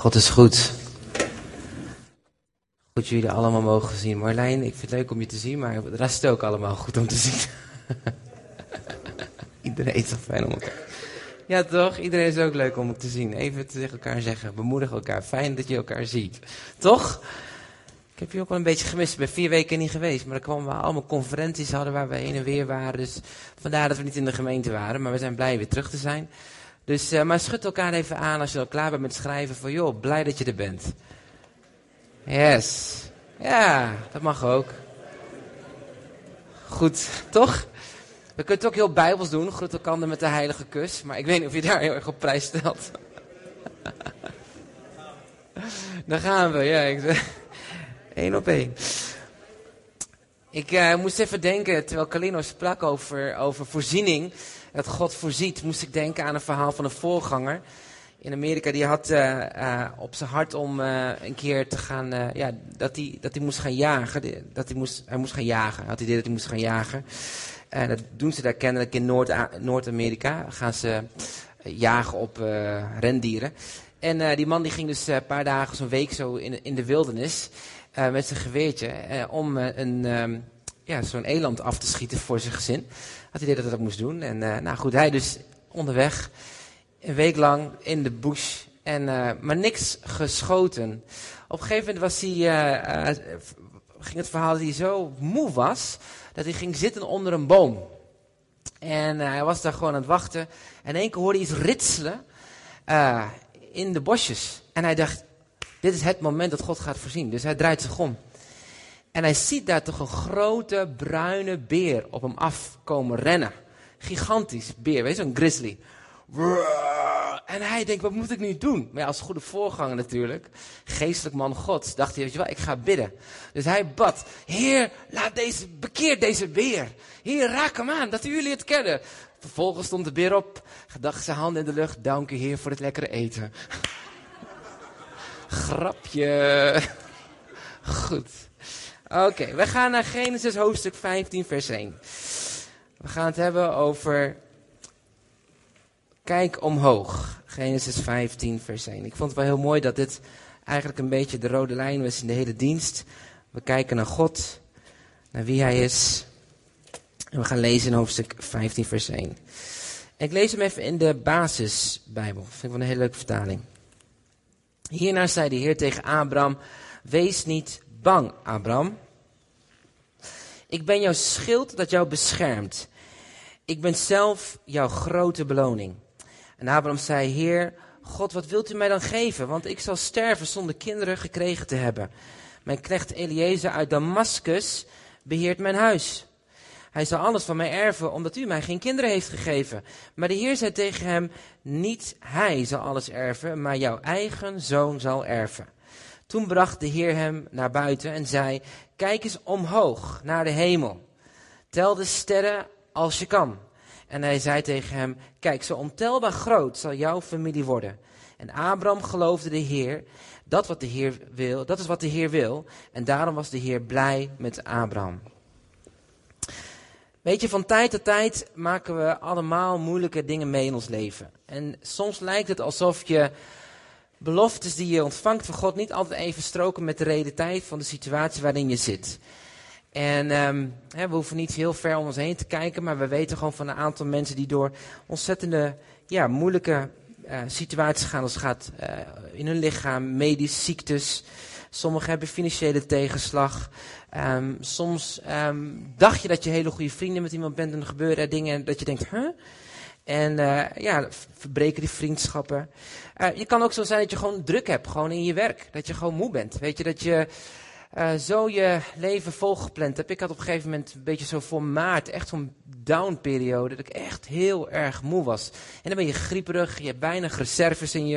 God is goed. Goed jullie allemaal mogen zien. Marlijn, ik vind het leuk om je te zien, maar de rest is ook allemaal goed om te zien. Iedereen is toch fijn om elkaar. Ja, toch? Iedereen is ook leuk om te zien. Even tegen elkaar zeggen, bemoedig elkaar. Fijn dat je elkaar ziet. Toch? Ik heb je ook wel een beetje gemist. Ik ben vier weken niet geweest. Maar er kwamen we allemaal conferenties hadden waar we heen en weer waren. Dus vandaar dat we niet in de gemeente waren. Maar we zijn blij weer terug te zijn. Dus, uh, maar schud elkaar even aan als je al klaar bent met schrijven. Van joh, blij dat je er bent. Yes. Ja, dat mag ook. Goed, toch? We kunnen het ook heel bijbels doen. Groet elkaar met de heilige kus. Maar ik weet niet of je daar heel erg op prijs stelt. Daar gaan we, ja. Eén op één. Ik uh, moest even denken, terwijl Kalino sprak over, over voorziening, dat God voorziet, moest ik denken aan een verhaal van een voorganger in Amerika. Die had uh, uh, op zijn hart om een keer te gaan, ja, dat hij dat moest gaan jagen. Dat hij moest, hij moest gaan jagen. Had hij idee dat hij moest gaan jagen. En dat doen ze daar kennelijk in Noord-Amerika. gaan ze jagen op rendieren. En die man die ging dus een paar dagen, zo'n week zo in, in de wildernis. Met zijn geweertje om een, um, ja, zo'n eland af te schieten voor zijn gezin. Had hij dat hij dat moest doen. En nou goed, hij dus onderweg, een week lang in de bush, en, maar niks geschoten. Op een gegeven moment was hij, ging het verhaal dat hij zo moe was, dat hij ging zitten onder een boom. En hij was daar gewoon aan het wachten. En in één keer hoorde hij iets ritselen in de bosjes. En hij dacht, dit is het moment dat God gaat voorzien. Dus hij draait zich om. En hij ziet daar toch een grote bruine beer op hem afkomen rennen. Gigantisch beer, weet je, zo'n grizzly. En hij denkt, wat moet ik nu doen? Maar ja, als goede voorganger natuurlijk, geestelijk man gods, dacht hij, weet je wel, ik ga bidden. Dus hij bad, Heer, laat deze, bekeer deze beer. Heer, raak hem aan, dat jullie het kennen. Vervolgens stond de beer op, gedacht zijn handen in de lucht, dank u Heer voor het lekkere eten. Grapje. Goed. Oké, we gaan naar Genesis hoofdstuk 15, vers 1. We gaan het hebben over. Kijk omhoog. Genesis 15, vers 1. Ik vond het wel heel mooi dat dit eigenlijk een beetje de rode lijn was in de hele dienst. We kijken naar God, naar wie Hij is. En we gaan lezen in hoofdstuk 15, vers 1. Ik lees hem even in de basisbijbel. Vind ik wel een hele leuke vertaling. Hierna zei de Heer tegen Abraham: Wees niet bang, Abraham. Ik ben jouw schild dat jou beschermt. Ik ben zelf jouw grote beloning. En Abraham zei: Heer, God, wat wilt u mij dan geven? Want ik zal sterven zonder kinderen gekregen te hebben. Mijn knecht Eliezer uit Damascus beheert mijn huis. Hij zal alles van mij erven, omdat u mij geen kinderen heeft gegeven. Maar de Heer zei tegen hem, niet hij zal alles erven, maar jouw eigen zoon zal erven. Toen bracht de Heer hem naar buiten en zei, kijk eens omhoog naar de hemel. Tel de sterren als je kan. En hij zei tegen hem, kijk, zo ontelbaar groot zal jouw familie worden. En Abraham geloofde de Heer, dat, wat de Heer wil, dat is wat de Heer wil. En daarom was de Heer blij met Abraham. Weet je, van tijd tot tijd maken we allemaal moeilijke dingen mee in ons leven. En soms lijkt het alsof je beloftes die je ontvangt van God niet altijd even stroken met de realiteit van de situatie waarin je zit. En hè, we hoeven niet heel ver om ons heen te kijken, maar we weten gewoon van een aantal mensen die door ontzettende ja, moeilijke uh, situaties gaan. Als het gaat uh, in hun lichaam, medisch, ziektes. Sommigen hebben financiële tegenslag. Um, soms um, dacht je dat je hele goede vrienden met iemand bent en gebeuren er dingen dat je denkt, huh? En uh, ja, verbreken die vriendschappen. Uh, je kan ook zo zijn dat je gewoon druk hebt, gewoon in je werk. Dat je gewoon moe bent. Weet je, dat je uh, zo je leven volgepland hebt. Ik had op een gegeven moment een beetje zo voor maart, echt zo'n down-periode, dat ik echt heel erg moe was. En dan ben je grieperig, je hebt weinig reserves in je.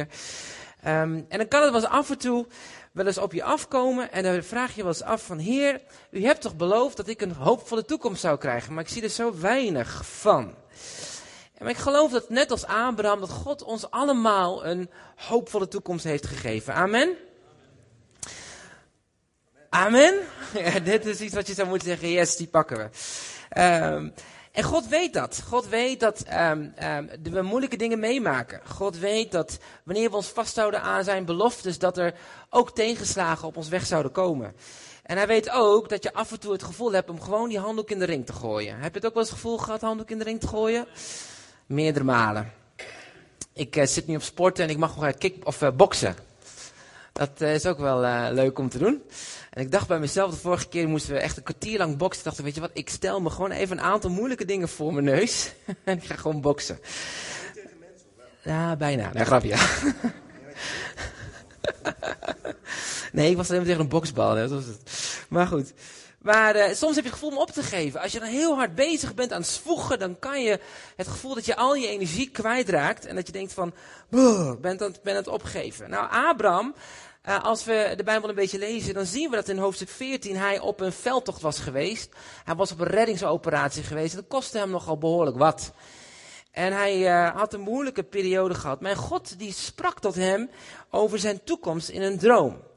Um, en dan kan het wel af en toe wel eens op je afkomen en dan vraag je wel eens af van, Heer, u hebt toch beloofd dat ik een hoopvolle toekomst zou krijgen, maar ik zie er zo weinig van. En ik geloof dat net als Abraham, dat God ons allemaal een hoopvolle toekomst heeft gegeven. Amen? Amen? Dit is iets wat je zou moeten zeggen, yes, die pakken we. Um, En God weet dat. God weet dat um, um, we moeilijke dingen meemaken. God weet dat wanneer we ons vasthouden aan zijn beloftes, dat er ook tegenslagen op ons weg zouden komen. En hij weet ook dat je af en toe het gevoel hebt om gewoon die handdoek in de ring te gooien. Heb je het ook wel eens het gevoel gehad handdoek in de ring te gooien? Meerdere malen. Ik uh, zit nu op sporten en ik mag nog uh, kick of uh, boksen. Dat is ook wel leuk om te doen. En ik dacht bij mezelf, de vorige keer moesten we echt een kwartier lang boksen. Ik dacht, weet je wat, ik stel me gewoon even een aantal moeilijke dingen voor mijn neus. en ik ga gewoon boksen. Ja, bijna. Nee, grapje. nee, ik was alleen maar tegen een boksbal. Hè. was het. Maar goed. Maar uh, soms heb je het gevoel om op te geven. Als je dan heel hard bezig bent aan het zwoegen, dan kan je het gevoel dat je al je energie kwijtraakt. En dat je denkt van, ben aan, ben het opgeven. Nou, Abraham, uh, als we de Bijbel een beetje lezen, dan zien we dat in hoofdstuk 14 hij op een veldtocht was geweest. Hij was op een reddingsoperatie geweest. Dat kostte hem nogal behoorlijk wat. En hij uh, had een moeilijke periode gehad. Mijn God die sprak tot hem over zijn toekomst in een droom.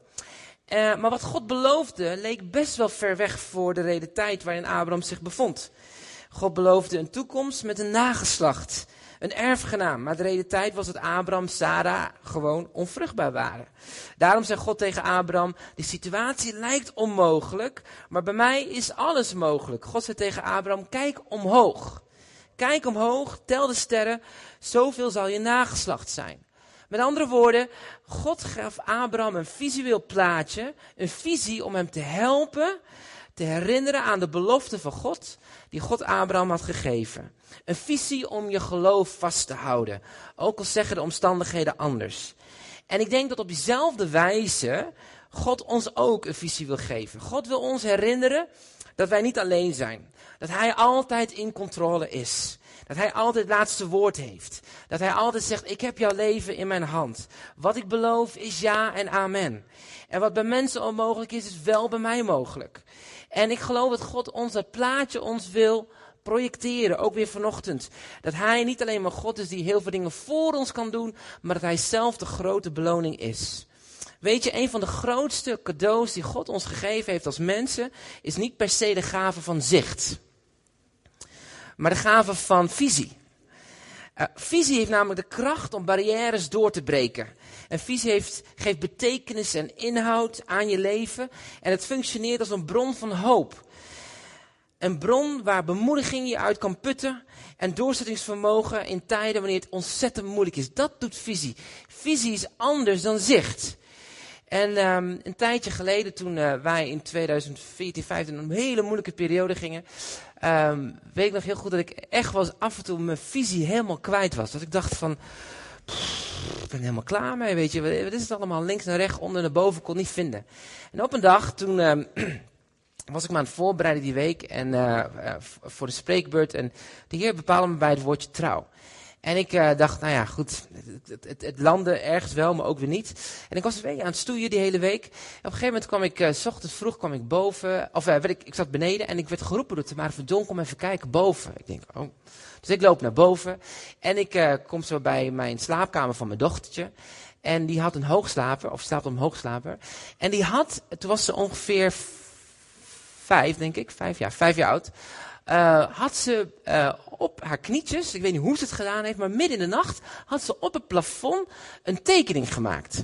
Uh, maar wat God beloofde leek best wel ver weg voor de realiteit waarin Abraham zich bevond. God beloofde een toekomst met een nageslacht, een erfgenaam. Maar de realiteit was dat Abraham, Sarah gewoon onvruchtbaar waren. Daarom zei God tegen Abraham, die situatie lijkt onmogelijk, maar bij mij is alles mogelijk. God zei tegen Abraham, kijk omhoog. Kijk omhoog, tel de sterren, zoveel zal je nageslacht zijn. Met andere woorden, God gaf Abraham een visueel plaatje, een visie om hem te helpen, te herinneren aan de belofte van God, die God Abraham had gegeven. Een visie om je geloof vast te houden, ook al zeggen de omstandigheden anders. En ik denk dat op diezelfde wijze God ons ook een visie wil geven. God wil ons herinneren dat wij niet alleen zijn. Dat Hij altijd in controle is. Dat Hij altijd het laatste woord heeft. Dat Hij altijd zegt, ik heb jouw leven in mijn hand. Wat ik beloof is ja en amen. En wat bij mensen onmogelijk is, is wel bij mij mogelijk. En ik geloof dat God ons dat plaatje ons wil projecteren, ook weer vanochtend. Dat Hij niet alleen maar God is die heel veel dingen voor ons kan doen, maar dat Hij zelf de grote beloning is. Weet je, een van de grootste cadeaus die God ons gegeven heeft als mensen, is niet per se de gave van zicht, maar de gave van visie. Uh, visie heeft namelijk de kracht om barrières door te breken. En visie heeft, geeft betekenis en inhoud aan je leven. En het functioneert als een bron van hoop. Een bron waar bemoediging je uit kan putten. En doorzettingsvermogen in tijden wanneer het ontzettend moeilijk is. Dat doet visie. Visie is anders dan zicht. En um, een tijdje geleden, toen uh, wij in 2014, 15 een hele moeilijke periode gingen, um, weet ik nog heel goed dat ik echt was af en toe mijn visie helemaal kwijt was. Dat ik dacht van, ik ben helemaal klaar mee, weet je, wat is het allemaal links naar rechts, onder naar boven, kon niet vinden. En op een dag, toen um, was ik me aan het voorbereiden die week en, uh, uh, voor de spreekbeurt en de Heer bepaalde me bij het woordje trouw. En ik uh, dacht, nou ja, goed, het, het, landde ergens wel, maar ook weer niet. En ik was een week aan het stoeien die hele week. En op een gegeven moment kwam ik, uh, s ochtends vroeg kwam ik boven, of uh, werd ik, ik zat beneden en ik werd geroepen door Tamara Verdon, kom even kijken boven. Ik denk, oh. Dus ik loop naar boven en ik kom zo bij mijn slaapkamer van mijn dochtertje. En die had een hoogslaper, of op een hoogslaper. En die had, toen was ze ongeveer vijf, denk ik, vijf jaar, vijf jaar oud uh, had ze uh, op haar knietjes, ik weet niet hoe ze het gedaan heeft, maar midden in de nacht had ze op het plafond een tekening gemaakt.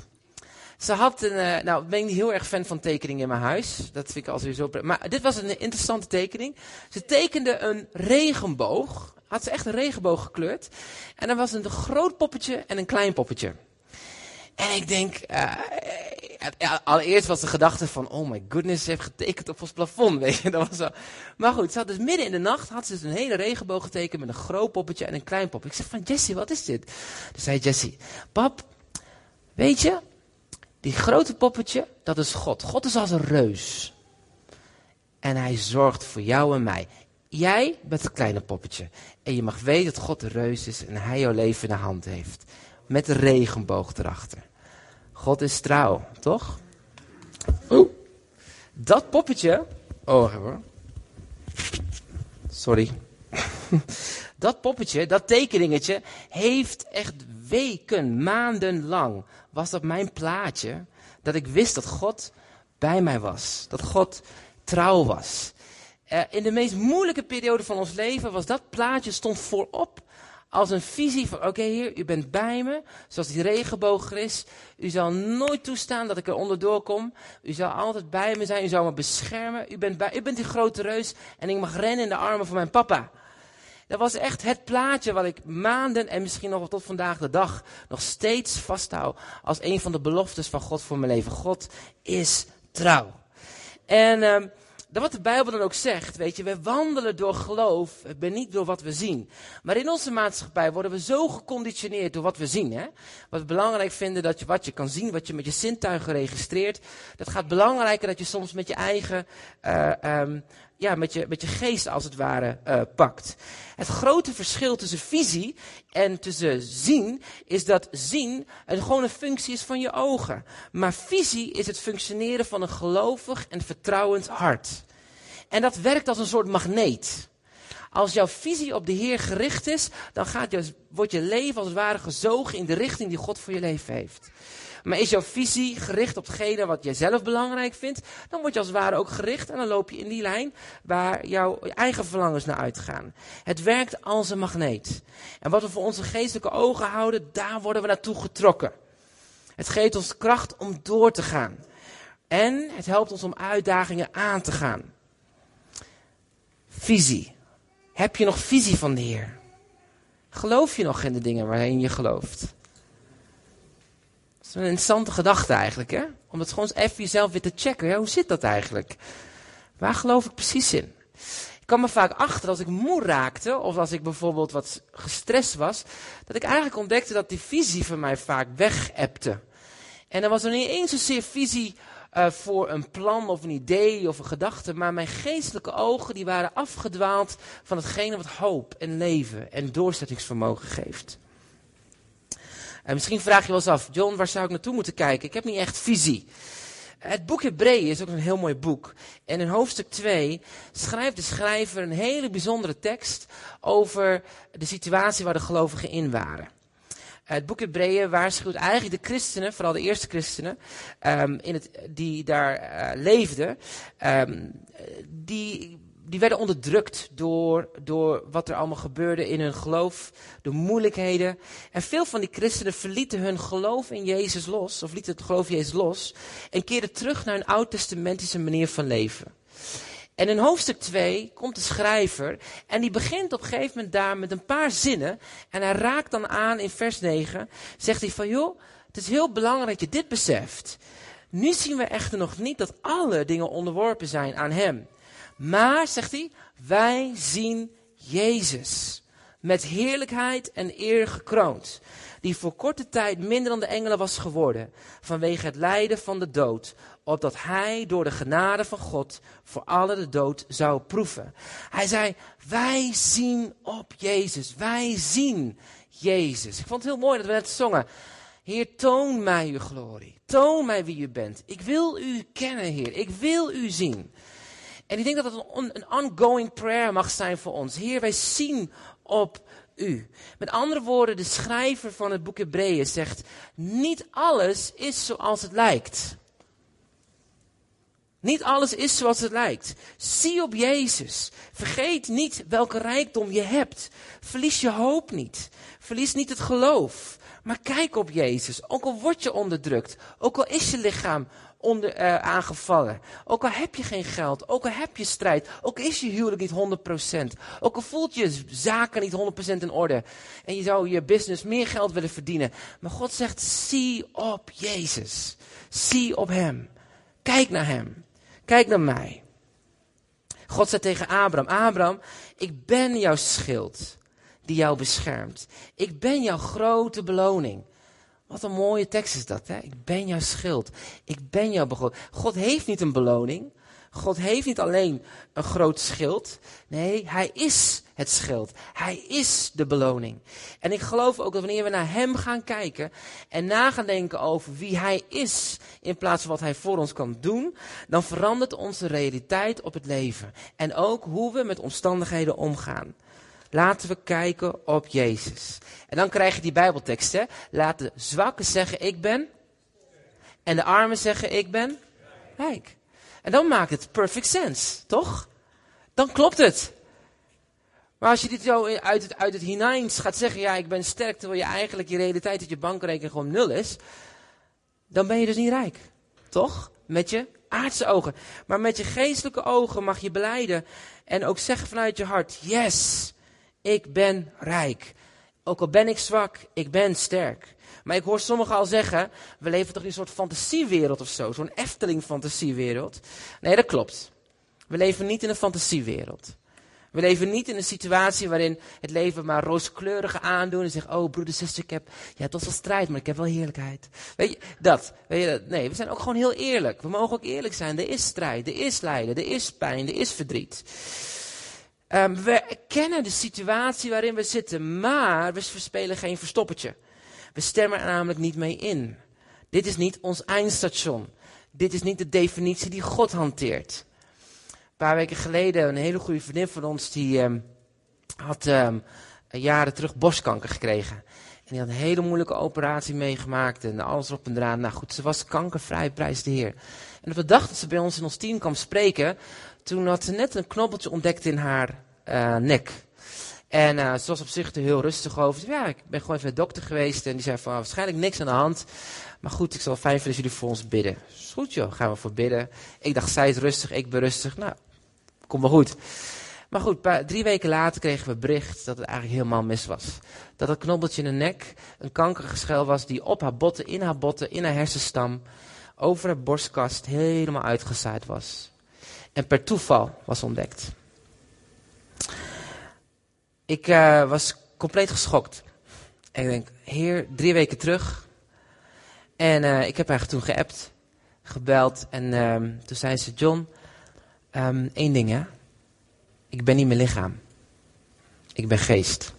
Ze had een, uh, nou, ik ben niet heel erg fan van tekeningen in mijn huis. Dat vind ik altijd zo. Maar dit was een interessante tekening. Ze tekende een regenboog. Had ze echt een regenboog gekleurd. En er was een groot poppetje en een klein poppetje. En ik denk, allereerst was de gedachte van, oh my goodness, ze heeft getekend op ons plafond, weet je. Dat was zo. Maar goed, ze had dus midden in de nacht, had ze dus een hele regenboog getekend met een groot poppetje en een klein poppetje. Ik zeg van, Jessie, wat is dit? Toen zei Jessie, pap, weet je, die grote poppetje, dat is God. God is als een reus. En hij zorgt voor jou en mij. Jij bent het kleine poppetje. En je mag weten dat God de reus is en hij jouw leven in de hand heeft met de regenboog erachter. God is trouw, toch? Oeh. Dat poppetje. Oh, hoor. Sorry. dat poppetje, dat tekeningetje, heeft echt weken, maanden lang. Was dat mijn plaatje. Dat ik wist dat God bij mij was. Dat God trouw was. Uh, in de meest moeilijke periode van ons leven was dat plaatje stond voorop als een visie van, oké heer, u bent bij me, zoals die regenboog is. U zal nooit toestaan dat ik er onderdoor kom. U zal altijd bij me zijn, u zal me beschermen. U bent, bij, u bent die grote reus en ik mag rennen in de armen van mijn papa. Dat was echt het plaatje wat ik maanden en misschien nog tot vandaag de dag nog steeds vasthoud als een van de beloftes van God voor mijn leven. God is trouw. En uh, dat wat de Bijbel dan ook zegt, weet je, we wandelen door geloof, ben niet door wat we zien. Maar in onze maatschappij worden we zo geconditioneerd door wat we zien. Hè? Wat we belangrijk vinden, dat je wat je kan zien, wat je met je zintuigen registreert. Dat gaat belangrijker dat je soms met je eigen, uh, ja, met je, met je geest als het ware uh, pakt. Het grote verschil tussen visie en tussen zien is dat zien een, gewoon een functie is van je ogen. Maar visie is het functioneren van een gelovig en vertrouwend hart. En dat werkt als een soort magneet. Als jouw visie op de Heer gericht is, dan gaat wordt je leven als het ware gezogen in de richting die God voor je leven heeft. Maar is jouw visie gericht op hetgene wat jij zelf belangrijk vindt, dan word je als het ware ook gericht en dan loop je in die lijn waar jouw eigen verlangens naar uitgaan. Het werkt als een magneet. En wat we voor onze geestelijke ogen houden, daar worden we naartoe getrokken. Het geeft ons kracht om door te gaan. En het helpt ons om uitdagingen aan te gaan. Visie. Heb je nog visie van de Heer? Geloof je nog in de dingen waarin je gelooft? Is een interessante gedachte eigenlijk, hè? Om het gewoon even jezelf weer te checken. Ja, hoe zit dat eigenlijk? Waar geloof ik precies in? Ik kwam me vaak achter als ik moe raakte, of als ik bijvoorbeeld wat gestrest was, dat ik eigenlijk ontdekte dat die visie van mij vaak wegepte. En dan was er niet eens zozeer visie uh, voor een plan of een idee of een gedachte, maar mijn geestelijke ogen die waren afgedwaald van hetgene wat hoop en leven en doorzettingsvermogen geeft. En misschien vraag je wel eens af, John, waar zou ik naartoe moeten kijken? Ik heb niet echt visie. Het boek Hebreeën is ook een heel mooi boek. En in hoofdstuk 2 schrijft de schrijver een hele bijzondere tekst over de situatie waar de gelovigen in waren. Het boek Hebreeën waarschuwt eigenlijk de christenen, vooral de eerste christenen, um, in het, die daar uh, leefden, um, die die werden onderdrukt door, door wat er allemaal gebeurde in hun geloof, de moeilijkheden. En veel van die christenen verlieten hun geloof in Jezus los, of lieten het geloof in Jezus los, en keerden terug naar een oud-testamentische manier van leven. En in hoofdstuk 2 komt de schrijver en die begint op een gegeven moment daar met een paar zinnen. En hij raakt dan aan in vers 9, zegt hij van joh, het is heel belangrijk dat je dit beseft. Nu zien we echter nog niet dat alle dingen onderworpen zijn aan hem. Maar, zegt hij, wij zien Jezus met heerlijkheid en eer gekroond, die voor korte tijd minder dan de engelen was geworden, vanwege het lijden van de dood, opdat hij door de genade van God voor alle de dood zou proeven. Hij zei, wij zien op Jezus, wij zien Jezus. Ik vond het heel mooi dat we net zongen. Heer, toon mij uw glorie. Toon mij wie u bent. Ik wil u kennen, Heer. Ik wil u zien. En ik denk dat het een, een ongoing prayer mag zijn voor ons. Heer, wij zien op u. Met andere woorden, de schrijver van het boek Hebreeën zegt, niet alles is zoals het lijkt. Niet alles is zoals het lijkt. Zie op Jezus. Vergeet niet welke rijkdom je hebt. Verlies je hoop niet. Verlies niet het geloof. Maar kijk op Jezus. Ook al word je onderdrukt. Ook al is je lichaam onder, uh, aangevallen. Ook al heb je geen geld, ook al heb je strijd, ook is je huwelijk niet 100%, ook al voelt je zaken niet 100% in orde en je zou je business meer geld willen verdienen. Maar God zegt, zie op Jezus. Zie op Hem. Kijk naar Hem. Kijk naar mij. God zei tegen Abraham, Abraham, ik ben jouw schild die jou beschermt. Ik ben jouw grote beloning. Wat een mooie tekst is dat, hè? Ik ben jouw schild. Ik ben jouw begroting. God heeft niet een beloning. God heeft niet alleen een groot schild. Nee, hij is het schild. Hij is de beloning. En ik geloof ook dat wanneer we naar hem gaan kijken en na gaan denken over wie hij is in plaats van wat hij voor ons kan doen, dan verandert onze realiteit op het leven. En ook hoe we met omstandigheden omgaan. Laten we kijken op Jezus. En dan krijg je die Bijbelteksten. Laat de zwakken zeggen, ik ben. En de armen zeggen, ik ben rijk. En dan maakt het perfect sense, toch? dan klopt het. Maar als je dit zo uit het, uit het hineins gaat zeggen, ja, ik ben sterk, terwijl je eigenlijk je realiteit dat je bankrekening gewoon nul is, dan ben je dus niet rijk. Toch? Met je aardse ogen. Maar met je geestelijke ogen mag je beleiden en ook zeggen vanuit je hart, yes, ik ben rijk. Ook al ben ik zwak, ik ben sterk. Maar ik hoor sommigen al zeggen, we leven toch in een soort fantasiewereld of zo. Zo'n Efteling fantasiewereld. Nee, dat klopt. We leven niet in een fantasiewereld. We leven niet in een situatie waarin het leven maar rooskleurige aandoen en zeggen, oh broeder, zuster, ik heb, ja, het was wel strijd, maar ik heb wel heerlijkheid. Weet je, dat. Weet je, dat? Nee, we zijn ook gewoon heel eerlijk. We mogen ook eerlijk zijn. Er is strijd, er is lijden, er is pijn, er is verdriet. Um, we kennen de situatie waarin we zitten, maar we verspelen geen verstoppertje. We stemmen er namelijk niet mee in. Dit is niet ons eindstation. Dit is niet de definitie die God hanteert. Een paar weken geleden, een hele goede vriendin van ons, die um, had um, jaren terug borstkanker gekregen. En die had een hele moeilijke operatie meegemaakt en alles op en eraan. Nou goed, ze was kankervrij, prijs de Heer. En op dag dat ze bij ons in ons team kwam spreken, toen had ze net een knobbeltje ontdekt in haar uh, nek. En uh, ze was op zich er heel rustig over. Ja, ik ben gewoon even de dokter geweest. En die zei van, waarschijnlijk niks aan de hand. Maar goed, ik zal fijn vinden als jullie voor ons bidden. Is goed joh, gaan we voor bidden. Ik dacht, zij is rustig, ik ben rustig. Nou, komt wel goed. Maar goed, drie weken later kregen we bericht dat het eigenlijk helemaal mis was. Dat het knobbeltje in de nek een kankergeschel was die op haar botten, in haar botten, in haar hersenstam, over haar borstkast helemaal uitgezaaid was. En per toeval was ontdekt. Ik uh, was compleet geschokt. En ik denk, heer, drie weken terug. En uh, ik heb haar toen geappt, gebeld. En uh, toen zei ze, John, um, één ding hè. Ik ben niet mijn lichaam. Ik ben geest.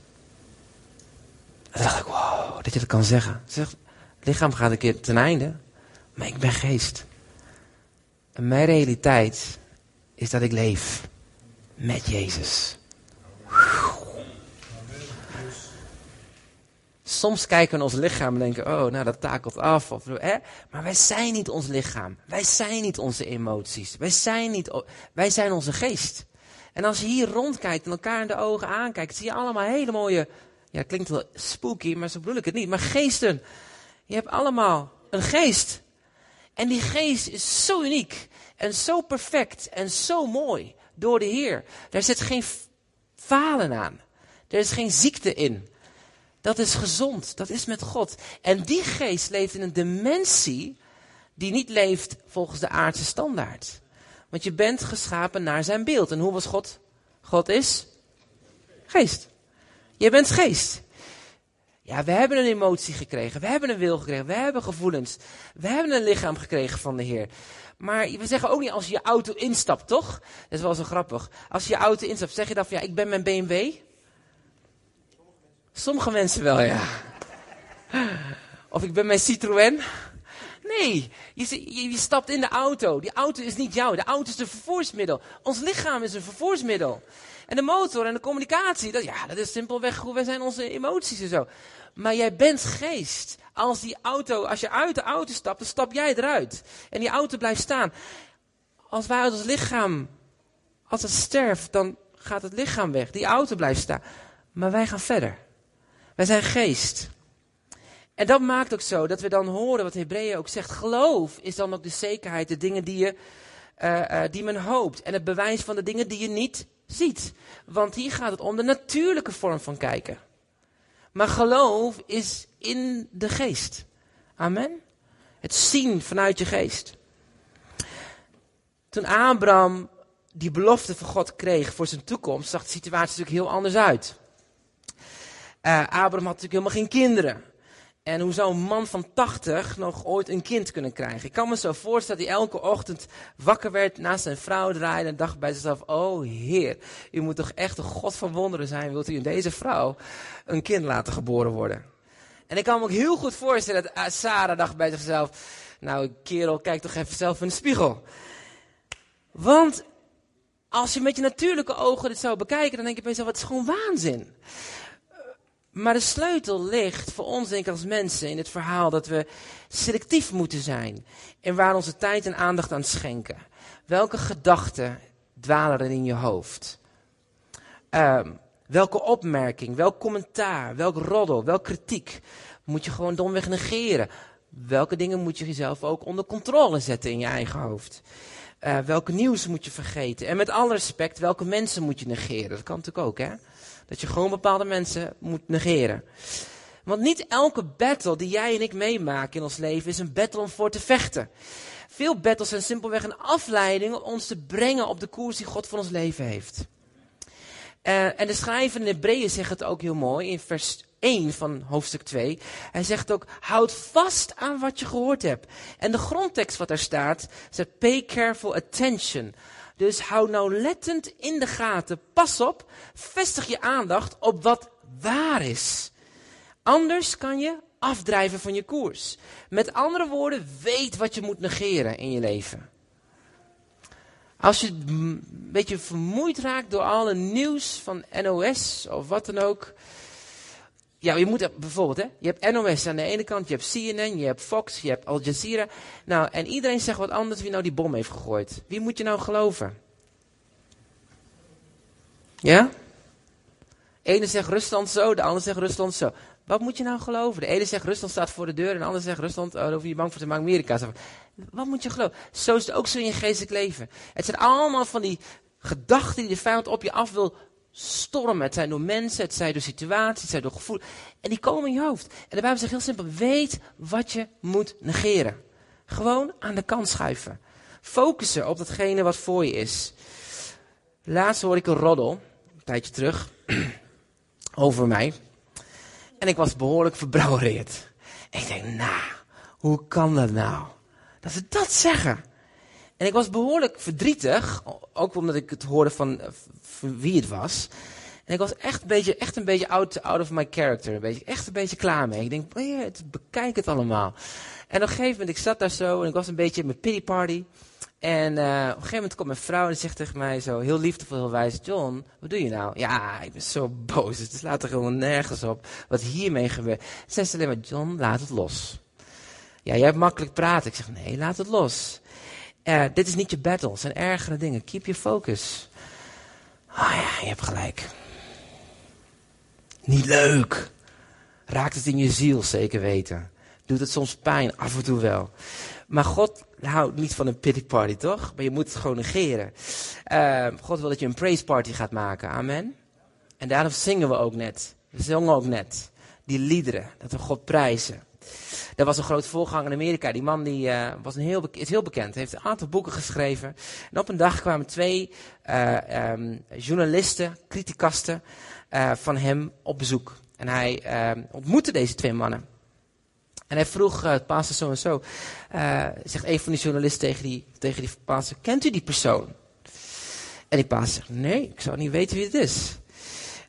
En toen dacht ik, wow, dat je dat kan zeggen. Ze zegt, lichaam gaat een keer ten einde. Maar ik ben geest. En mijn realiteit is dat ik leef met Jezus. Soms kijken we naar ons lichaam en denken, oh, nou dat takelt af. Of, hè? Maar wij zijn niet ons lichaam. Wij zijn niet onze emoties. Wij zijn, niet, wij zijn onze geest. En als je hier rondkijkt en elkaar in de ogen aankijkt, zie je allemaal hele mooie, ja klinkt wel spooky, maar zo bedoel ik het niet, maar geesten. Je hebt allemaal een geest. En die geest is zo uniek en zo perfect en zo mooi door de Heer. Daar zit geen falen aan. Er is geen ziekte in. Dat is gezond. Dat is met God. En die geest leeft in een dimensie die niet leeft volgens de aardse standaard. Want je bent geschapen naar zijn beeld. En hoe was God? God is geest. Je bent geest. Ja, we hebben een emotie gekregen. We hebben een wil gekregen. We hebben gevoelens. We hebben een lichaam gekregen van de Heer. Maar we zeggen ook niet als je je auto instapt, toch? Dat is wel zo grappig. Als je je auto instapt, zeg je dan van ja, ik ben mijn BMW. Sommige mensen wel, ja. Of ik ben mijn Citroën. Nee, je, je, je, stapt in de auto. Die auto is niet jou. De auto is een vervoersmiddel. Ons lichaam is een vervoersmiddel. En de motor en de communicatie, dat, ja, dat is simpelweg hoe wij zijn onze emoties en zo. Maar jij bent geest. Als die auto, als je uit de auto stapt, dan stap jij eruit. En die auto blijft staan. Als wij uit ons lichaam, als het sterft, dan gaat het lichaam weg. Die auto blijft staan. Maar wij gaan verder. Wij zijn geest. En dat maakt ook zo dat we dan horen wat Hebreeën ook zegt. Geloof is dan ook de zekerheid, de dingen die, je, uh, uh, die men hoopt. En het bewijs van de dingen die je niet ziet. Want hier gaat het om de natuurlijke vorm van kijken. Maar geloof is in de geest. Amen. Het zien vanuit je geest. Toen Abraham die belofte van God kreeg voor zijn toekomst, zag de situatie natuurlijk heel anders uit. Uh, Abraham had natuurlijk helemaal geen kinderen. En hoe zou een man van 80 nog ooit een kind kunnen krijgen? Ik kan me zo voorstellen dat hij elke ochtend wakker werd, naast zijn vrouw draaide en dacht bij zichzelf, oh heer, u moet toch echt een God van wonderen zijn, wilt u in deze vrouw een kind laten geboren worden? En ik kan me ook heel goed voorstellen dat eh, Sarah dacht bij zichzelf, nou kerel, kijk toch even zelf in de spiegel. Want als je met je natuurlijke ogen dit zou bekijken, dan denk je bij jezelf, het is gewoon waanzin. Maar de sleutel ligt voor ons, denk ik, als mensen in het verhaal dat we selectief moeten zijn. En waar onze tijd en aandacht aan schenken. Welke gedachten dwalen er in je hoofd? Ehm, welke opmerking, welk commentaar, welk roddel, welk kritiek moet je gewoon domweg negeren? Welke dingen moet je jezelf ook onder controle zetten in je eigen hoofd? Uh, welke nieuws moet je vergeten? En met alle respect, welke mensen moet je negeren? Dat kan natuurlijk ook, hè? Dat je gewoon bepaalde mensen moet negeren. Want niet elke battle die jij en ik meemaken in ons leven is een battle om voor te vechten. Veel battles zijn simpelweg een afleiding om ons te brengen op de koers die God voor ons leven heeft. Uh, en de schrijver in Hebreeën zegt het ook heel mooi in vers 1 van hoofdstuk 2. Hij zegt ook, houd vast aan wat je gehoord hebt. En de grondtekst wat daar staat, zegt pay careful attention. Dus hou nauwlettend in de gaten. Pas op, vestig je aandacht op wat waar is. Anders kan je afdrijven van je koers. Met andere woorden, weet wat je moet negeren in je leven. Als je een beetje vermoeid raakt door alle nieuws van NOS of wat dan ook. Ja, je moet bijvoorbeeld, hè, je hebt NOS aan de ene kant, je hebt CNN, je hebt Fox, je hebt Al Jazeera. Nou, en iedereen zegt wat anders wie nou die bom heeft gegooid. Wie moet je nou geloven? Ja? De ene zegt Rusland zo, de ander zegt Rusland zo. Wat moet je nou geloven? De ene zegt Rusland staat voor de deur en de ander zegt Rusland, oh, daar hoef je bang voor te maken, Amerika. Wat moet je geloven? Zo is het ook zo in je geestelijk leven. Het zijn allemaal van die gedachten die de vijand op je af wil stormen. Het zijn door mensen, het zijn door situaties, het zijn door gevoel. En die komen in je hoofd. En de Bijbel zegt heel simpel, weet wat je moet negeren. Gewoon aan de kant schuiven. Focussen op datgene wat voor je is. Laatst hoorde ik een roddel, een tijdje terug, over mij. En ik was behoorlijk verbrouwereerd. Ik denk, nou, hoe kan dat nou? Dat ze dat zeggen. En ik was behoorlijk verdrietig, ook omdat ik het hoorde van, van wie het was. En ik was echt een beetje, echt een beetje out, out of my character. Een beetje, echt een beetje klaar mee. Ik denk, oh ja, bekijk het allemaal. En op een gegeven moment, ik zat daar zo en ik was een beetje in mijn pity party. En uh, op een gegeven moment komt mijn vrouw en zegt tegen mij zo heel liefdevol, heel wijs. John, wat doe je nou? Ja, ik ben zo boos. Het slaat er gewoon nergens op wat hiermee gebeurt. Ze zegt alleen maar, John, laat het los. Ja, jij hebt makkelijk praten. Ik zeg, nee, laat het los. Uh, dit is niet je battle. Het zijn ergere dingen. Keep your focus. Ah ja, je hebt gelijk. Niet leuk. Raakt het in je ziel, zeker weten. Doet het soms pijn, af en toe wel. Maar God houdt niet van een pity party, toch? Maar je moet het gewoon negeren. Uh, God wil dat je een praise party gaat maken. Amen. En daarom zingen we ook net. We zongen ook net. Die liederen. Dat we God prijzen. Er was een groot voorganger in Amerika. Die man die, uh, was een heel, is heel bekend. Heeft een aantal boeken geschreven. En op een dag kwamen twee uh, um, journalisten, criticasten uh, van hem op bezoek. En hij ontmoette deze twee mannen. En hij vroeg uh, pastor zo en zo. Zegt een van die journalisten tegen die, tegen die kent u die persoon? En die pastor zegt, nee, ik zou niet weten wie het is.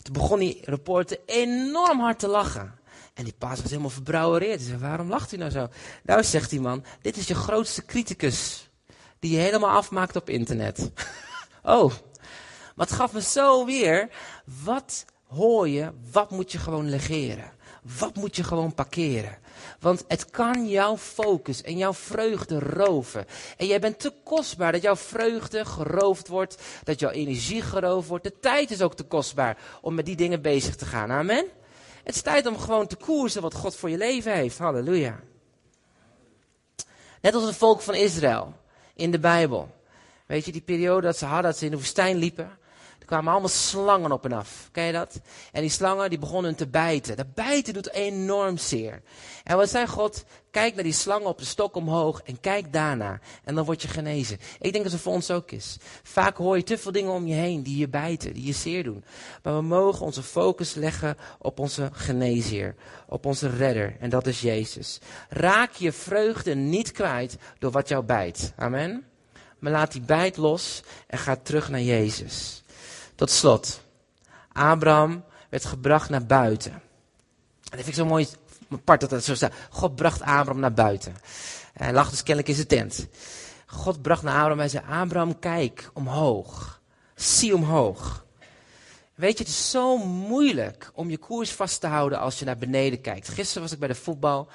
Toen begon die reporter enorm hard te lachen. En die pastor was helemaal verbrouwereerd. Zei, waarom lacht u nou zo? Nou, zegt die man, dit is je grootste criticus. Die je helemaal afmaakt op internet. oh, maar het gaf me zo weer. Wat hoor je, wat moet je gewoon legeren? Wat moet je gewoon parkeren? Want het kan jouw focus en jouw vreugde roven. En jij bent te kostbaar dat jouw vreugde geroofd wordt, dat jouw energie geroofd wordt. De tijd is ook te kostbaar om met die dingen bezig te gaan. Amen. Het is tijd om gewoon te koersen wat God voor je leven heeft. Halleluja. Net als het volk van Israël in de Bijbel. Weet je, die periode dat ze hadden, dat ze in de woestijn liepen. Er kwamen allemaal slangen op en af. Ken je dat? En die slangen die begonnen te bijten. Dat bijten doet enorm zeer. En wat zei God? Kijk naar die slangen op de stok omhoog en kijk daarna. En dan word je genezen. Ik denk dat het voor ons ook is. Vaak hoor je te veel dingen om je heen die je bijten, die je zeer doen. Maar we mogen onze focus leggen op onze geneesheer. Op onze redder. En dat is Jezus. Raak je vreugde niet kwijt door wat jou bijt. Amen. Maar laat die bijt los en ga terug naar Jezus. Tot slot. Abraham werd gebracht naar buiten. En dat vind ik zo mooi apart dat dat zo staat. God bracht Abraham naar buiten. Hij lag dus kennelijk in zijn tent. God bracht naar Abraham en zei, Abraham kijk omhoog. Zie omhoog. Weet je, het is zo moeilijk om je koers vast te houden als je naar beneden kijkt. Gisteren was ik bij de voetbal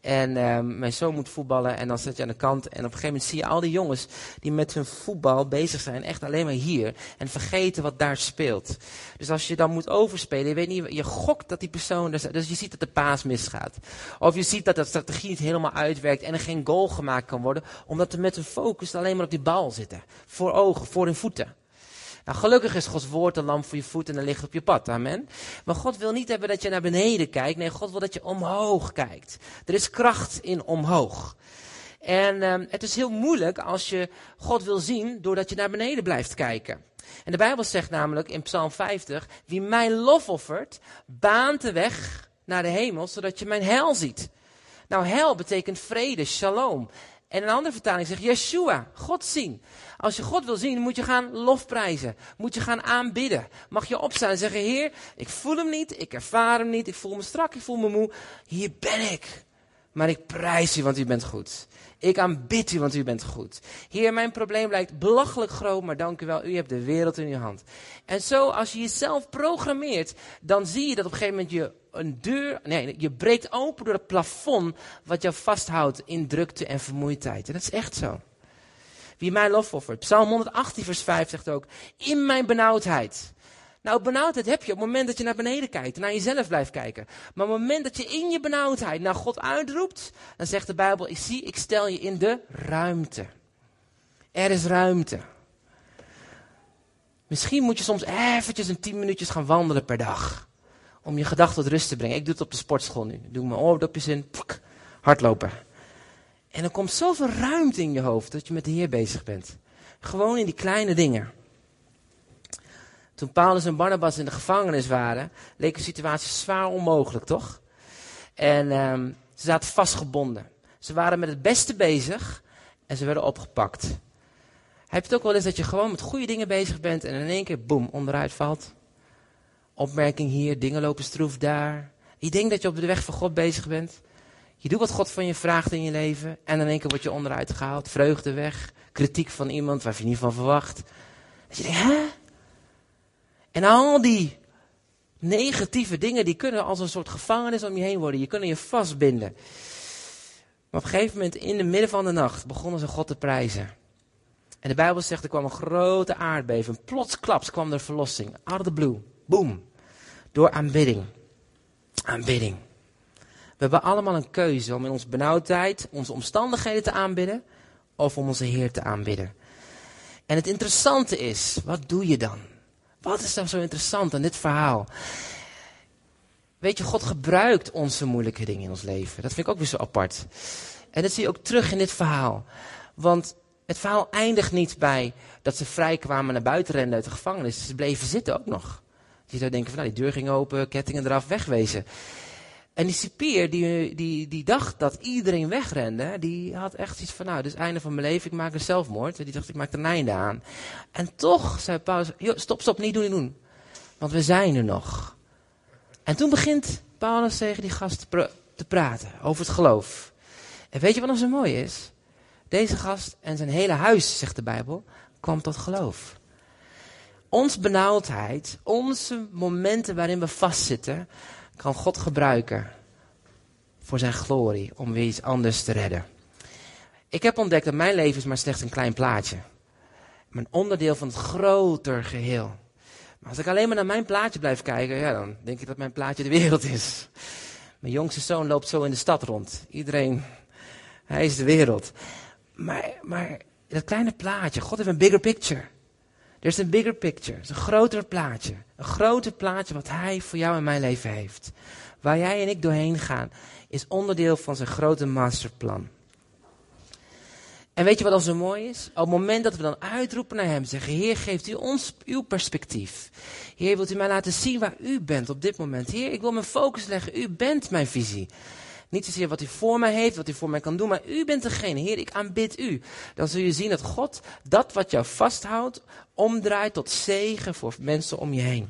en uh, mijn zoon moet voetballen en dan zit je aan de kant. En op een gegeven moment zie je al die jongens die met hun voetbal bezig zijn, echt alleen maar hier. En vergeten wat daar speelt. Dus als je dan moet overspelen, je weet niet, je gokt dat die persoon, dus, je ziet dat de paas misgaat. Of je ziet dat de strategie niet helemaal uitwerkt en er geen goal gemaakt kan worden, omdat ze met hun focus alleen maar op die bal zitten. Voor ogen, voor hun voeten. Nou, gelukkig is Gods woord een lamp voor je voet en een licht op je pad. Amen. Maar God wil niet hebben dat je naar beneden kijkt. Nee, God wil dat je omhoog kijkt. Er is kracht in omhoog. En uh, het is heel moeilijk als je God wil zien doordat je naar beneden blijft kijken. En de Bijbel zegt namelijk in Psalm 50, wie mij lof offert, baant de weg naar de hemel, zodat je mijn hel ziet. Nou, hel betekent vrede, shalom. En een andere vertaling zegt Yeshua, God zien. Als je God wil zien, moet je gaan lofprijzen. Moet je gaan aanbidden. Mag je opstaan en zeggen, Heer, ik voel hem niet, ik ervaar hem niet, ik voel me strak, ik voel me moe. Hier ben ik. Maar ik prijs u, want u bent goed. Ik aanbid u, want u bent goed. Heer, mijn probleem lijkt belachelijk groot, maar dank u wel, u hebt de wereld in uw hand. En zo, als je jezelf programmeert, dan zie je dat op een gegeven moment je een deur, nee, je breekt open door het plafond wat jou vasthoudt in drukte en vermoeidheid. En dat is echt zo. Wie mij lof offert. Psalm 118 vers 5 zegt ook, in mijn benauwdheid. Nou, benauwdheid heb je op het moment dat je naar beneden kijkt naar jezelf blijft kijken. Maar op het moment dat je in je benauwdheid naar God uitroept, dan zegt de Bijbel, ik zie, ik stel je in de ruimte. Er is ruimte. Misschien moet je soms eventjes een tien minuutjes gaan wandelen per dag. Om je gedachten tot rust te brengen. Ik doe het op de sportschool nu. Ik doe mijn oordopjes in, hardlopen. En er komt zoveel ruimte in je hoofd dat je met de Heer bezig bent. Gewoon in die kleine dingen. Toen Paulus en Barnabas in de gevangenis waren, leek de situatie zwaar onmogelijk, toch? En um, ze zaten vastgebonden. Ze waren met het beste bezig en ze werden opgepakt. Heb je het ook wel eens dat je gewoon met goede dingen bezig bent en in één keer, boem, onderuit valt? Opmerking hier, dingen lopen stroef daar. Je denkt dat je op de weg van God bezig bent. Je doet wat God van je vraagt in je leven en in één keer word je onderuit gehaald. Vreugde weg, kritiek van iemand waar je niet van verwacht. Dat je denkt, hè? En al die negatieve dingen, die kunnen als een soort gevangenis om je heen worden. Je kunnen je vastbinden. Maar op een gegeven moment, in het midden van de nacht, begonnen ze God te prijzen. En de Bijbel zegt, er kwam een grote aardbeving. Plotsklaps kwam er verlossing. Out of the blue. Boom. Door aanbidding. Aanbidding. We hebben allemaal een keuze om in onze benauwdheid onze omstandigheden te aanbidden of om onze Heer te aanbidden. En het interessante is, wat doe je dan? Wat is dan zo interessant aan dit verhaal? Weet je, God gebruikt onze moeilijke dingen in ons leven. Dat vind ik ook weer zo apart. En dat zie je ook terug in dit verhaal. Want het verhaal eindigt niet bij dat ze vrij kwamen naar buiten renden uit de gevangenis. Ze bleven zitten ook nog. Je zou denken van nou, die deur ging open, kettingen eraf, wegwezen. En die cipier die, die, die dacht dat iedereen wegrende, die had echt iets van, nou, dit is het einde van mijn leven, ik maak een zelfmoord. Die dacht, ik maak er een einde aan. En toch zei Paulus, stop, stop, niet doen, niet doen. Want we zijn er nog. En toen begint Paulus tegen die gast te, praten over het geloof. En weet je wat nog zo mooi is? Deze gast en zijn hele huis, zegt de Bijbel, kwam tot geloof. Ons benauwdheid, onze momenten waarin we vastzitten, kan God gebruiken voor zijn glorie om weer iets anders te redden. Ik heb ontdekt dat mijn leven is maar slechts een klein plaatje. Een onderdeel van het groter geheel. Maar als ik alleen maar naar mijn plaatje blijf kijken, ja, dan denk ik dat mijn plaatje de wereld is. Mijn jongste zoon loopt zo in de stad rond. Iedereen, hij is de wereld. Maar, maar dat kleine plaatje, God heeft een bigger picture. Er is een bigger picture, een groter plaatje. Een groter plaatje wat hij voor jou en mijn leven heeft. Waar jij en ik doorheen gaan, is onderdeel van zijn grote masterplan. En weet je wat dan zo mooi is? Op het moment dat we dan uitroepen naar hem, zeggen, Heer, geeft u ons uw perspectief. Heer, wilt u mij laten zien waar u bent op dit moment? Heer, ik wil mijn focus leggen, u bent mijn visie. Niet zozeer wat u voor mij heeft, wat u voor mij kan doen, maar u bent degene. Heer, ik aanbid u. Dan zul je zien dat God dat wat jou vasthoudt, omdraait tot zegen voor mensen om je heen.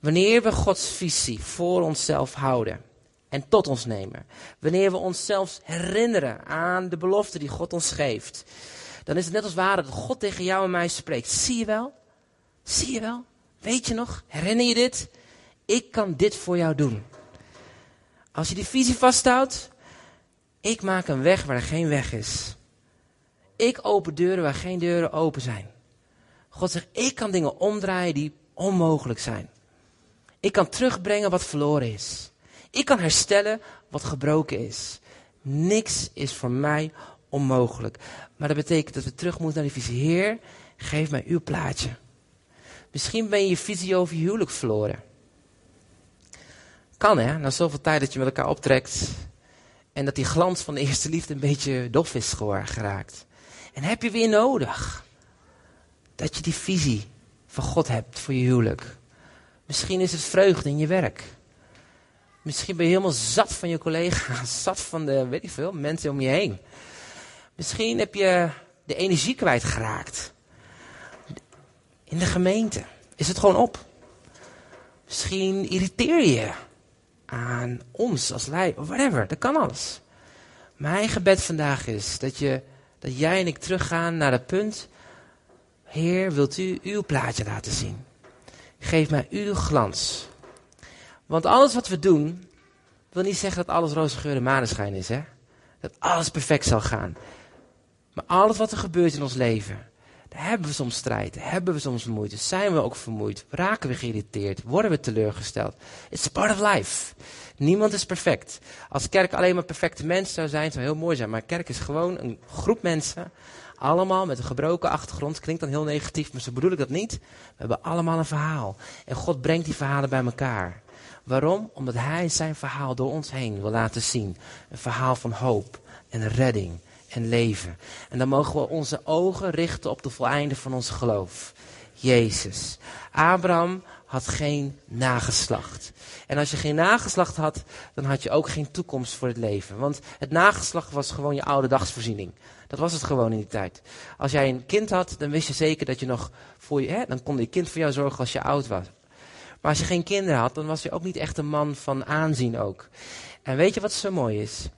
Wanneer we Gods visie voor onszelf houden en tot ons nemen. Wanneer we onszelf herinneren aan de belofte die God ons geeft dan is het net als ware dat God tegen jou en mij spreekt. Zie je wel? Zie je wel? Weet je nog? Herinner je dit? Ik kan dit voor jou doen. Als je die visie vasthoudt, ik maak een weg waar er geen weg is. Ik open deuren waar geen deuren open zijn. God zegt, ik kan dingen omdraaien die onmogelijk zijn. Ik kan terugbrengen wat verloren is. Ik kan herstellen wat gebroken is. Niks is voor mij onmogelijk. Maar dat betekent dat we terug moeten naar die visie. Heer, geef mij uw plaatje. Misschien ben je je visie over je huwelijk verloren. Kan hè, na zoveel tijd dat je met elkaar optrekt. En dat die glans van de eerste liefde een beetje dof is geraakt. En heb je weer nodig. Dat je die visie van God hebt voor je huwelijk. Misschien is het vreugde in je werk. Misschien ben je helemaal zat van je collega's, zat van de, weet ik veel, mensen om je heen. Misschien heb je de energie kwijtgeraakt. In de gemeente is het gewoon op. Misschien irriteer je aan ons als leider, of whatever, dat kan alles. Mijn gebed vandaag is dat, je, dat jij en ik teruggaan naar het punt, Heer, wilt u uw plaatje laten zien? Geef mij uw glans. Want alles wat we doen, wil niet zeggen dat alles roze geur en maneschijn is, hè? Dat alles perfect zal gaan. Maar alles wat er gebeurt in ons leven, hebben we soms strijd, hebben we soms moeite, zijn we ook vermoeid, raken we geïrriteerd, worden we teleurgesteld. It's part of life. Niemand is perfect. Als kerk alleen maar perfecte mensen zou zijn, zou heel mooi zijn. Maar kerk is gewoon een groep mensen, allemaal met een gebroken achtergrond. Klinkt dan heel negatief, maar zo bedoel ik dat niet. We hebben allemaal een verhaal. En God brengt die verhalen bij elkaar. Waarom? Omdat Hij zijn verhaal door ons heen wil laten zien. Een verhaal van hoop en redding en leven. En dan mogen we onze ogen richten op de voleinde van ons geloof. Jezus. Abraham had geen nageslacht. En als je geen nageslacht had, dan had je ook geen toekomst voor het leven. Want het nageslacht was gewoon je oude dagsvoorziening. Dat was het gewoon in die tijd. Als jij een kind had, dan wist je zeker dat je nog voor je, hè, dan kon je kind voor jou zorgen als je oud was. Maar als je geen kinderen had, dan was je ook niet echt een man van aanzien ook. En weet je wat zo mooi is?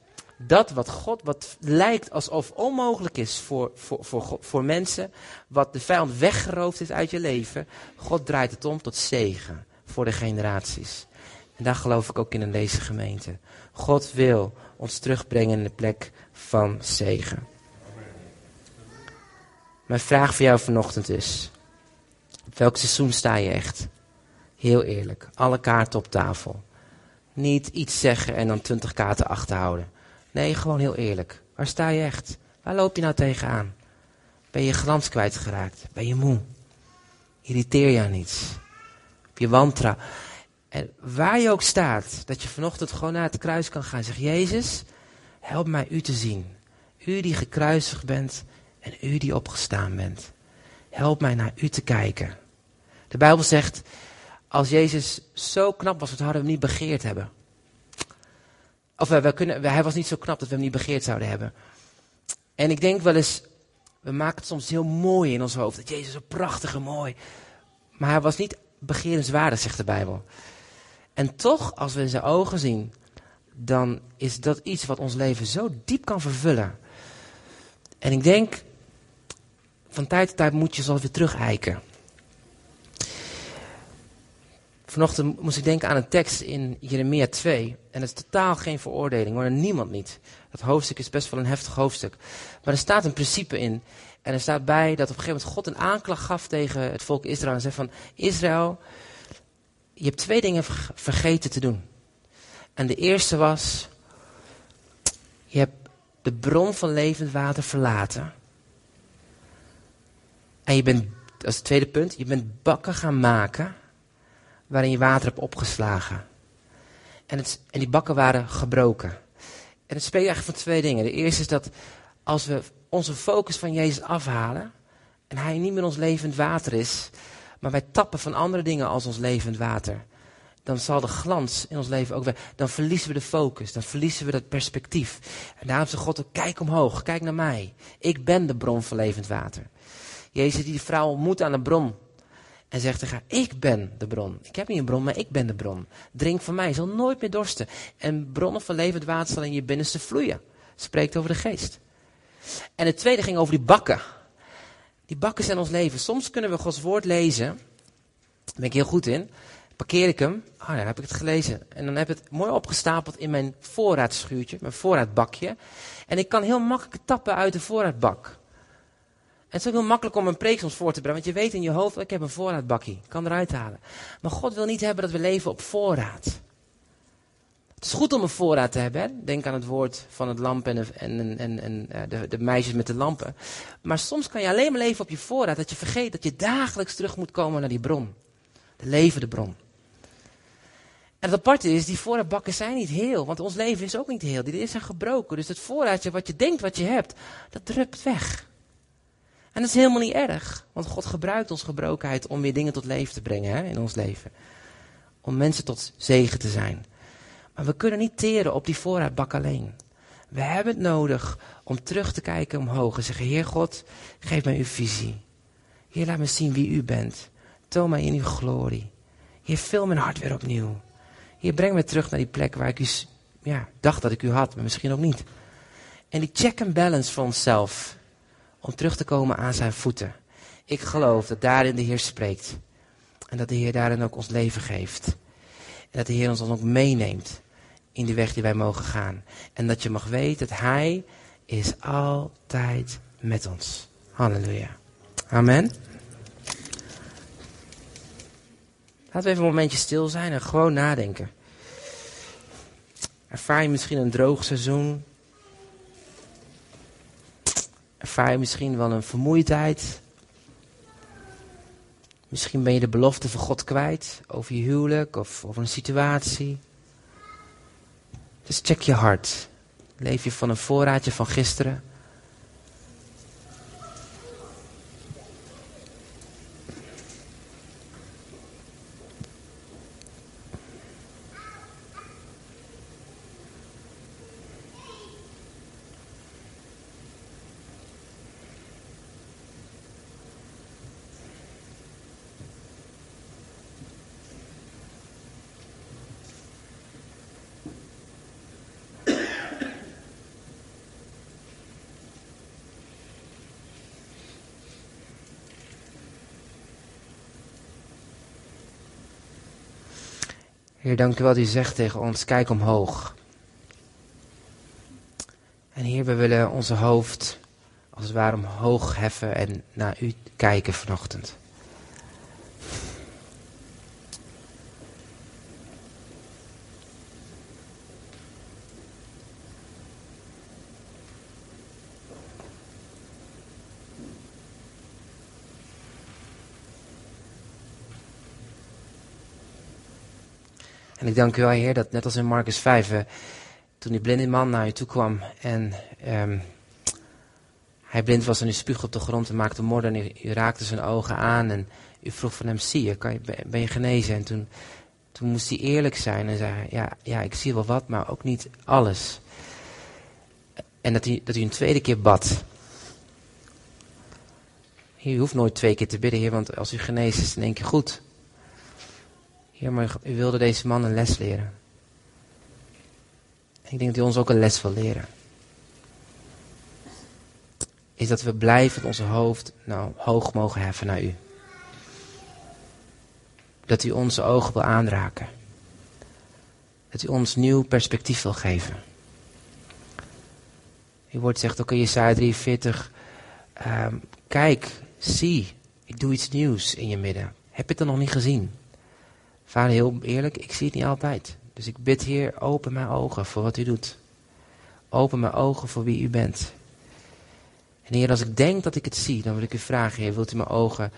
Dat wat God, wat lijkt alsof onmogelijk is voor, voor, voor, voor mensen, wat de vijand weggeroofd is uit je leven, God draait het om tot zegen voor de generaties. En daar geloof ik ook in in deze gemeente. God wil ons terugbrengen in de plek van zegen. Mijn vraag voor jou vanochtend is: welk seizoen sta je echt? Heel eerlijk, alle kaarten op tafel. Niet iets zeggen en dan twintig kaarten achterhouden. Nee, gewoon heel eerlijk. Waar sta je echt? Waar loop je nou tegenaan? Ben je glans kwijtgeraakt? Ben je moe? Irriteer je aan iets? Heb je wantrouwen? En waar je ook staat, dat je vanochtend gewoon naar het kruis kan gaan. Zeg, Jezus, help mij u te zien. U die gekruisigd bent en u die opgestaan bent. Help mij naar u te kijken. De Bijbel zegt, als Jezus zo knap was, wat hadden we niet begeerd hebben. Of we, we kunnen, hij was niet zo knap dat we hem niet begeerd zouden hebben. En ik denk wel eens, we maken het soms heel mooi in ons hoofd. Dat Jezus zo prachtig en mooi. Maar hij was niet begerenswaardig, zegt de Bijbel. En toch, als we in zijn ogen zien, dan is dat iets wat ons leven zo diep kan vervullen. En ik denk, van tijd tot tijd moet je zo weer terug-eiken. Vanochtend moest ik denken aan een tekst in Jeremia 2. En dat is totaal geen veroordeling hoor, niemand niet. Dat hoofdstuk is best wel een heftig hoofdstuk. Maar er staat een principe in. En er staat bij dat op een gegeven moment God een aanklacht gaf tegen het volk Israël. En zei van, Israël, je hebt twee dingen vergeten te doen. En de eerste was, je hebt de bron van levend water verlaten. En je bent, het tweede punt, je bent bakken gaan maken waarin je water hebt opgeslagen. En, het, en die bakken waren gebroken. En het spreekt eigenlijk van twee dingen. De eerste is dat als we onze focus van Jezus afhalen en Hij niet meer ons levend water is, maar wij tappen van andere dingen als ons levend water, dan zal de glans in ons leven ook weg. Dan verliezen we de focus, dan verliezen we dat perspectief. En daarom zegt God kijk omhoog, kijk naar mij. Ik ben de bron van levend water. Jezus die de vrouw ontmoet aan de bron en zegt tegen ik ben de bron. Ik heb niet een bron, maar ik ben de bron. Drink van mij, zal nooit meer dorsten. En bronnen van levend water zal in je binnenste vloeien. Spreekt over de geest. En het tweede ging over die bakken. Die bakken zijn ons leven. Soms kunnen we Gods woord lezen. Daar ben ik heel goed in. Parkeer ik hem. Ah, dan heb ik het gelezen. En dan heb ik het mooi opgestapeld in mijn voorraadschuurtje, mijn voorraadbakje. En ik kan heel makkelijk tappen uit de voorraadbak. Het is ook heel makkelijk om een preek soms voor te brengen. Want je weet in je hoofd, ik heb een voorraadbakje. Ik kan eruit halen. Maar God wil niet hebben dat we leven op voorraad. Het is goed om een voorraad te hebben. Denk aan het woord van het lamp en, de, en, en, en eh, de, de, meisjes met de lampen. Maar soms kan je alleen maar leven op je voorraad. Dat je vergeet dat je dagelijks terug moet komen naar die bron. De levende bron. En het aparte is, die voorraadbakken zijn niet heel. Want ons leven is ook niet heel. Die is gebroken. Dus het voorraadje wat je denkt wat je hebt, dat drupt weg. En dat is helemaal niet erg. Want God gebruikt ons gebrokenheid om weer dingen tot leven te brengen hè, in ons leven. Om mensen tot zegen te zijn. Maar we kunnen niet teren op die voorraadbak alleen. We hebben het nodig om terug te kijken omhoog en zeggen: Heer God, geef mij uw visie. Heer, laat me zien wie u bent. Toon mij in uw glorie. Heer, vul mijn hart weer opnieuw. Heer, breng me terug naar die plek waar ik u ja, dacht dat ik u had, maar misschien ook niet. En die check and balance voor onszelf. Om terug te komen aan zijn voeten. Ik geloof dat daarin de Heer spreekt. En dat de Heer daarin ook ons leven geeft. En dat de Heer ons dan ook meeneemt in de weg die wij mogen gaan. En dat je mag weten dat Hij is altijd met ons. Halleluja. Amen. Laten we even een momentje stil zijn en gewoon nadenken. Ervaar je misschien een droog seizoen? Ervaar je misschien wel een vermoeidheid? Misschien ben je de belofte van God kwijt over je huwelijk of over een situatie. Dus check je hart. Leef je van een voorraadje van gisteren? Heer, dank u wel dat u zegt tegen ons, kijk omhoog. En Heer, we willen onze hoofd als het ware omhoog heffen en naar u kijken vanochtend. Ik dank u wel, Heer, dat net als in Marcus 5, eh, toen die blinde man naar u toe kwam en um, hij blind was en u spuugde op de grond en maakte modder en u, raakte zijn ogen aan en u vroeg van hem, zie je, kan je ben je genezen? En toen, toen moest hij eerlijk zijn en zei, ja, ja, ik zie wel wat, maar ook niet alles. En dat, hij, dat u een tweede keer bad. U hoeft nooit twee keer te bidden, Heer, want als u geneest is het in één keer goed. Heer, maar u wilde deze man een les leren. ik denk dat hij ons ook een les wil leren. Is dat we blijven onze hoofd nou, hoog mogen heffen naar u. Dat u onze ogen wil aanraken. Dat u ons nieuw perspectief wil geven. Uw woord zegt ook in Jesaja 43. Um, kijk, zie, ik doe iets nieuws in je midden. Heb je het dan nog niet gezien? Vader, heel eerlijk, ik zie het niet altijd. Dus ik bid, Heer, open mijn ogen voor wat u doet. Open mijn ogen voor wie u bent. En Heer, als ik denk dat ik het zie, dan wil ik u vragen, Heer, wilt u mijn ogen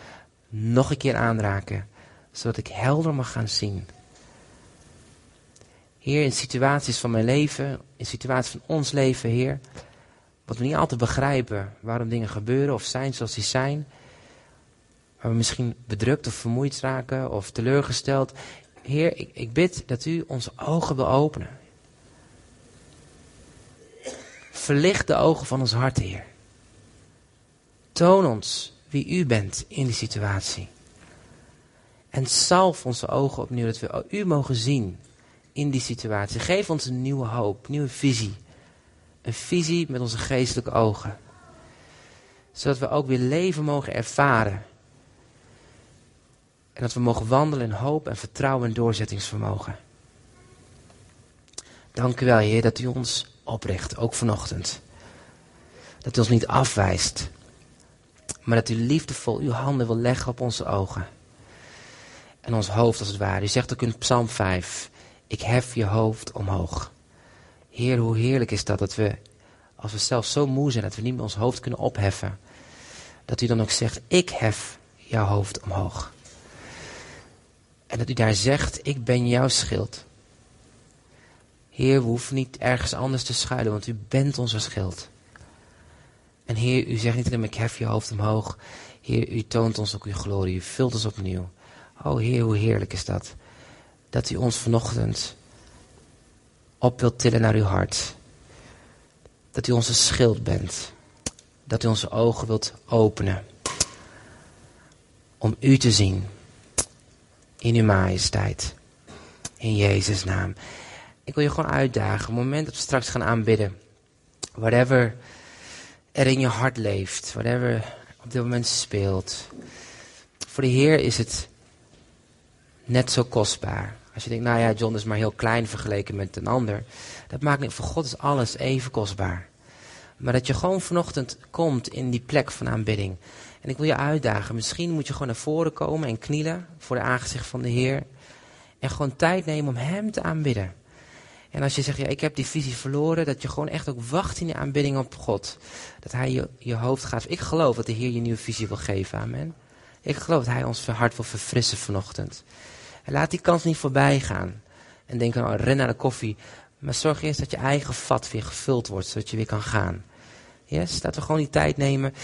nog een keer aanraken, zodat ik helder mag gaan zien. Heer, in situaties van mijn leven, in situaties van ons leven, Heer, wat we niet altijd begrijpen waarom dingen gebeuren of zijn zoals die zijn, waar we misschien bedrukt of vermoeid raken of teleurgesteld. Heer, ik, ik bid dat u onze ogen wil openen. Verlicht de ogen van ons hart, Heer. Toon ons wie u bent in die situatie. En salf onze ogen opnieuw, dat we u mogen zien in die situatie. Geef ons een nieuwe hoop, nieuwe visie. Een visie met onze geestelijke ogen. Zodat we ook weer leven mogen ervaren. En dat we mogen wandelen in hoop en vertrouwen en doorzettingsvermogen. Dank u wel, Heer, dat u ons opricht, ook vanochtend. Dat u ons niet afwijst, maar dat u liefdevol uw handen wil leggen op onze ogen. En ons hoofd als het ware. U zegt ook in Psalm 5, ik hef je hoofd omhoog. Heer, hoe heerlijk is dat, dat we, als we zelf zo moe zijn dat we niet meer ons hoofd kunnen opheffen, dat u dan ook zegt, ik hef jouw hoofd omhoog. En dat u daar zegt, ik ben jouw schild. Heer, we hoeven niet ergens anders te schuilen, want u bent onze schild. En Heer, u zegt niet alleen maar, ik hef je hoofd omhoog. Heer, u toont ons ook uw glorie, u vult ons opnieuw. Oh Heer, hoe heerlijk is dat. Dat u ons vanochtend op wilt tillen naar uw hart. Dat u onze schild bent. Dat u onze ogen wilt openen. Om u te zien. In uw majesteit. In Jezus' naam. Ik wil je gewoon uitdagen. Op het moment dat we straks gaan aanbidden. Whatever er in je hart leeft. Whatever op dit moment speelt. Voor de Heer is het net zo kostbaar. Als je denkt, nou ja, John is maar heel klein vergeleken met een ander. Dat maakt niet, voor God is alles even kostbaar. Maar dat je gewoon vanochtend komt in die plek van aanbidding. En ik wil je uitdagen, misschien moet je gewoon naar voren komen en knielen voor de aangezicht van de Heer. En gewoon tijd nemen om Hem te aanbidden. En als je zegt, ja, ik heb die visie verloren, dat je gewoon echt ook wacht in je aanbidding op God. Dat Hij je, je hoofd gaat. Ik geloof dat de Heer je nieuwe visie wil geven, amen. Ik geloof dat Hij ons hart wil verfrissen vanochtend. En laat die kans niet voorbij gaan. En denk oh, ren naar de koffie. Maar zorg eerst dat je eigen vat weer gevuld wordt, zodat je weer kan gaan. Yes, dat we gewoon die tijd nemen.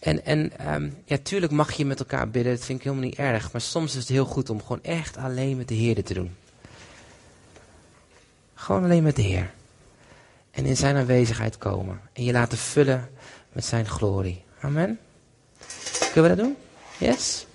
En, en ehm, ja, tuurlijk mag je met elkaar bidden, dat vind ik helemaal niet erg. Maar soms is het heel goed om gewoon echt alleen met de Heer te doen. Gewoon alleen met de Heer. En in zijn aanwezigheid komen. En je laten vullen met zijn glorie. Amen. Kunnen we dat doen? Yes?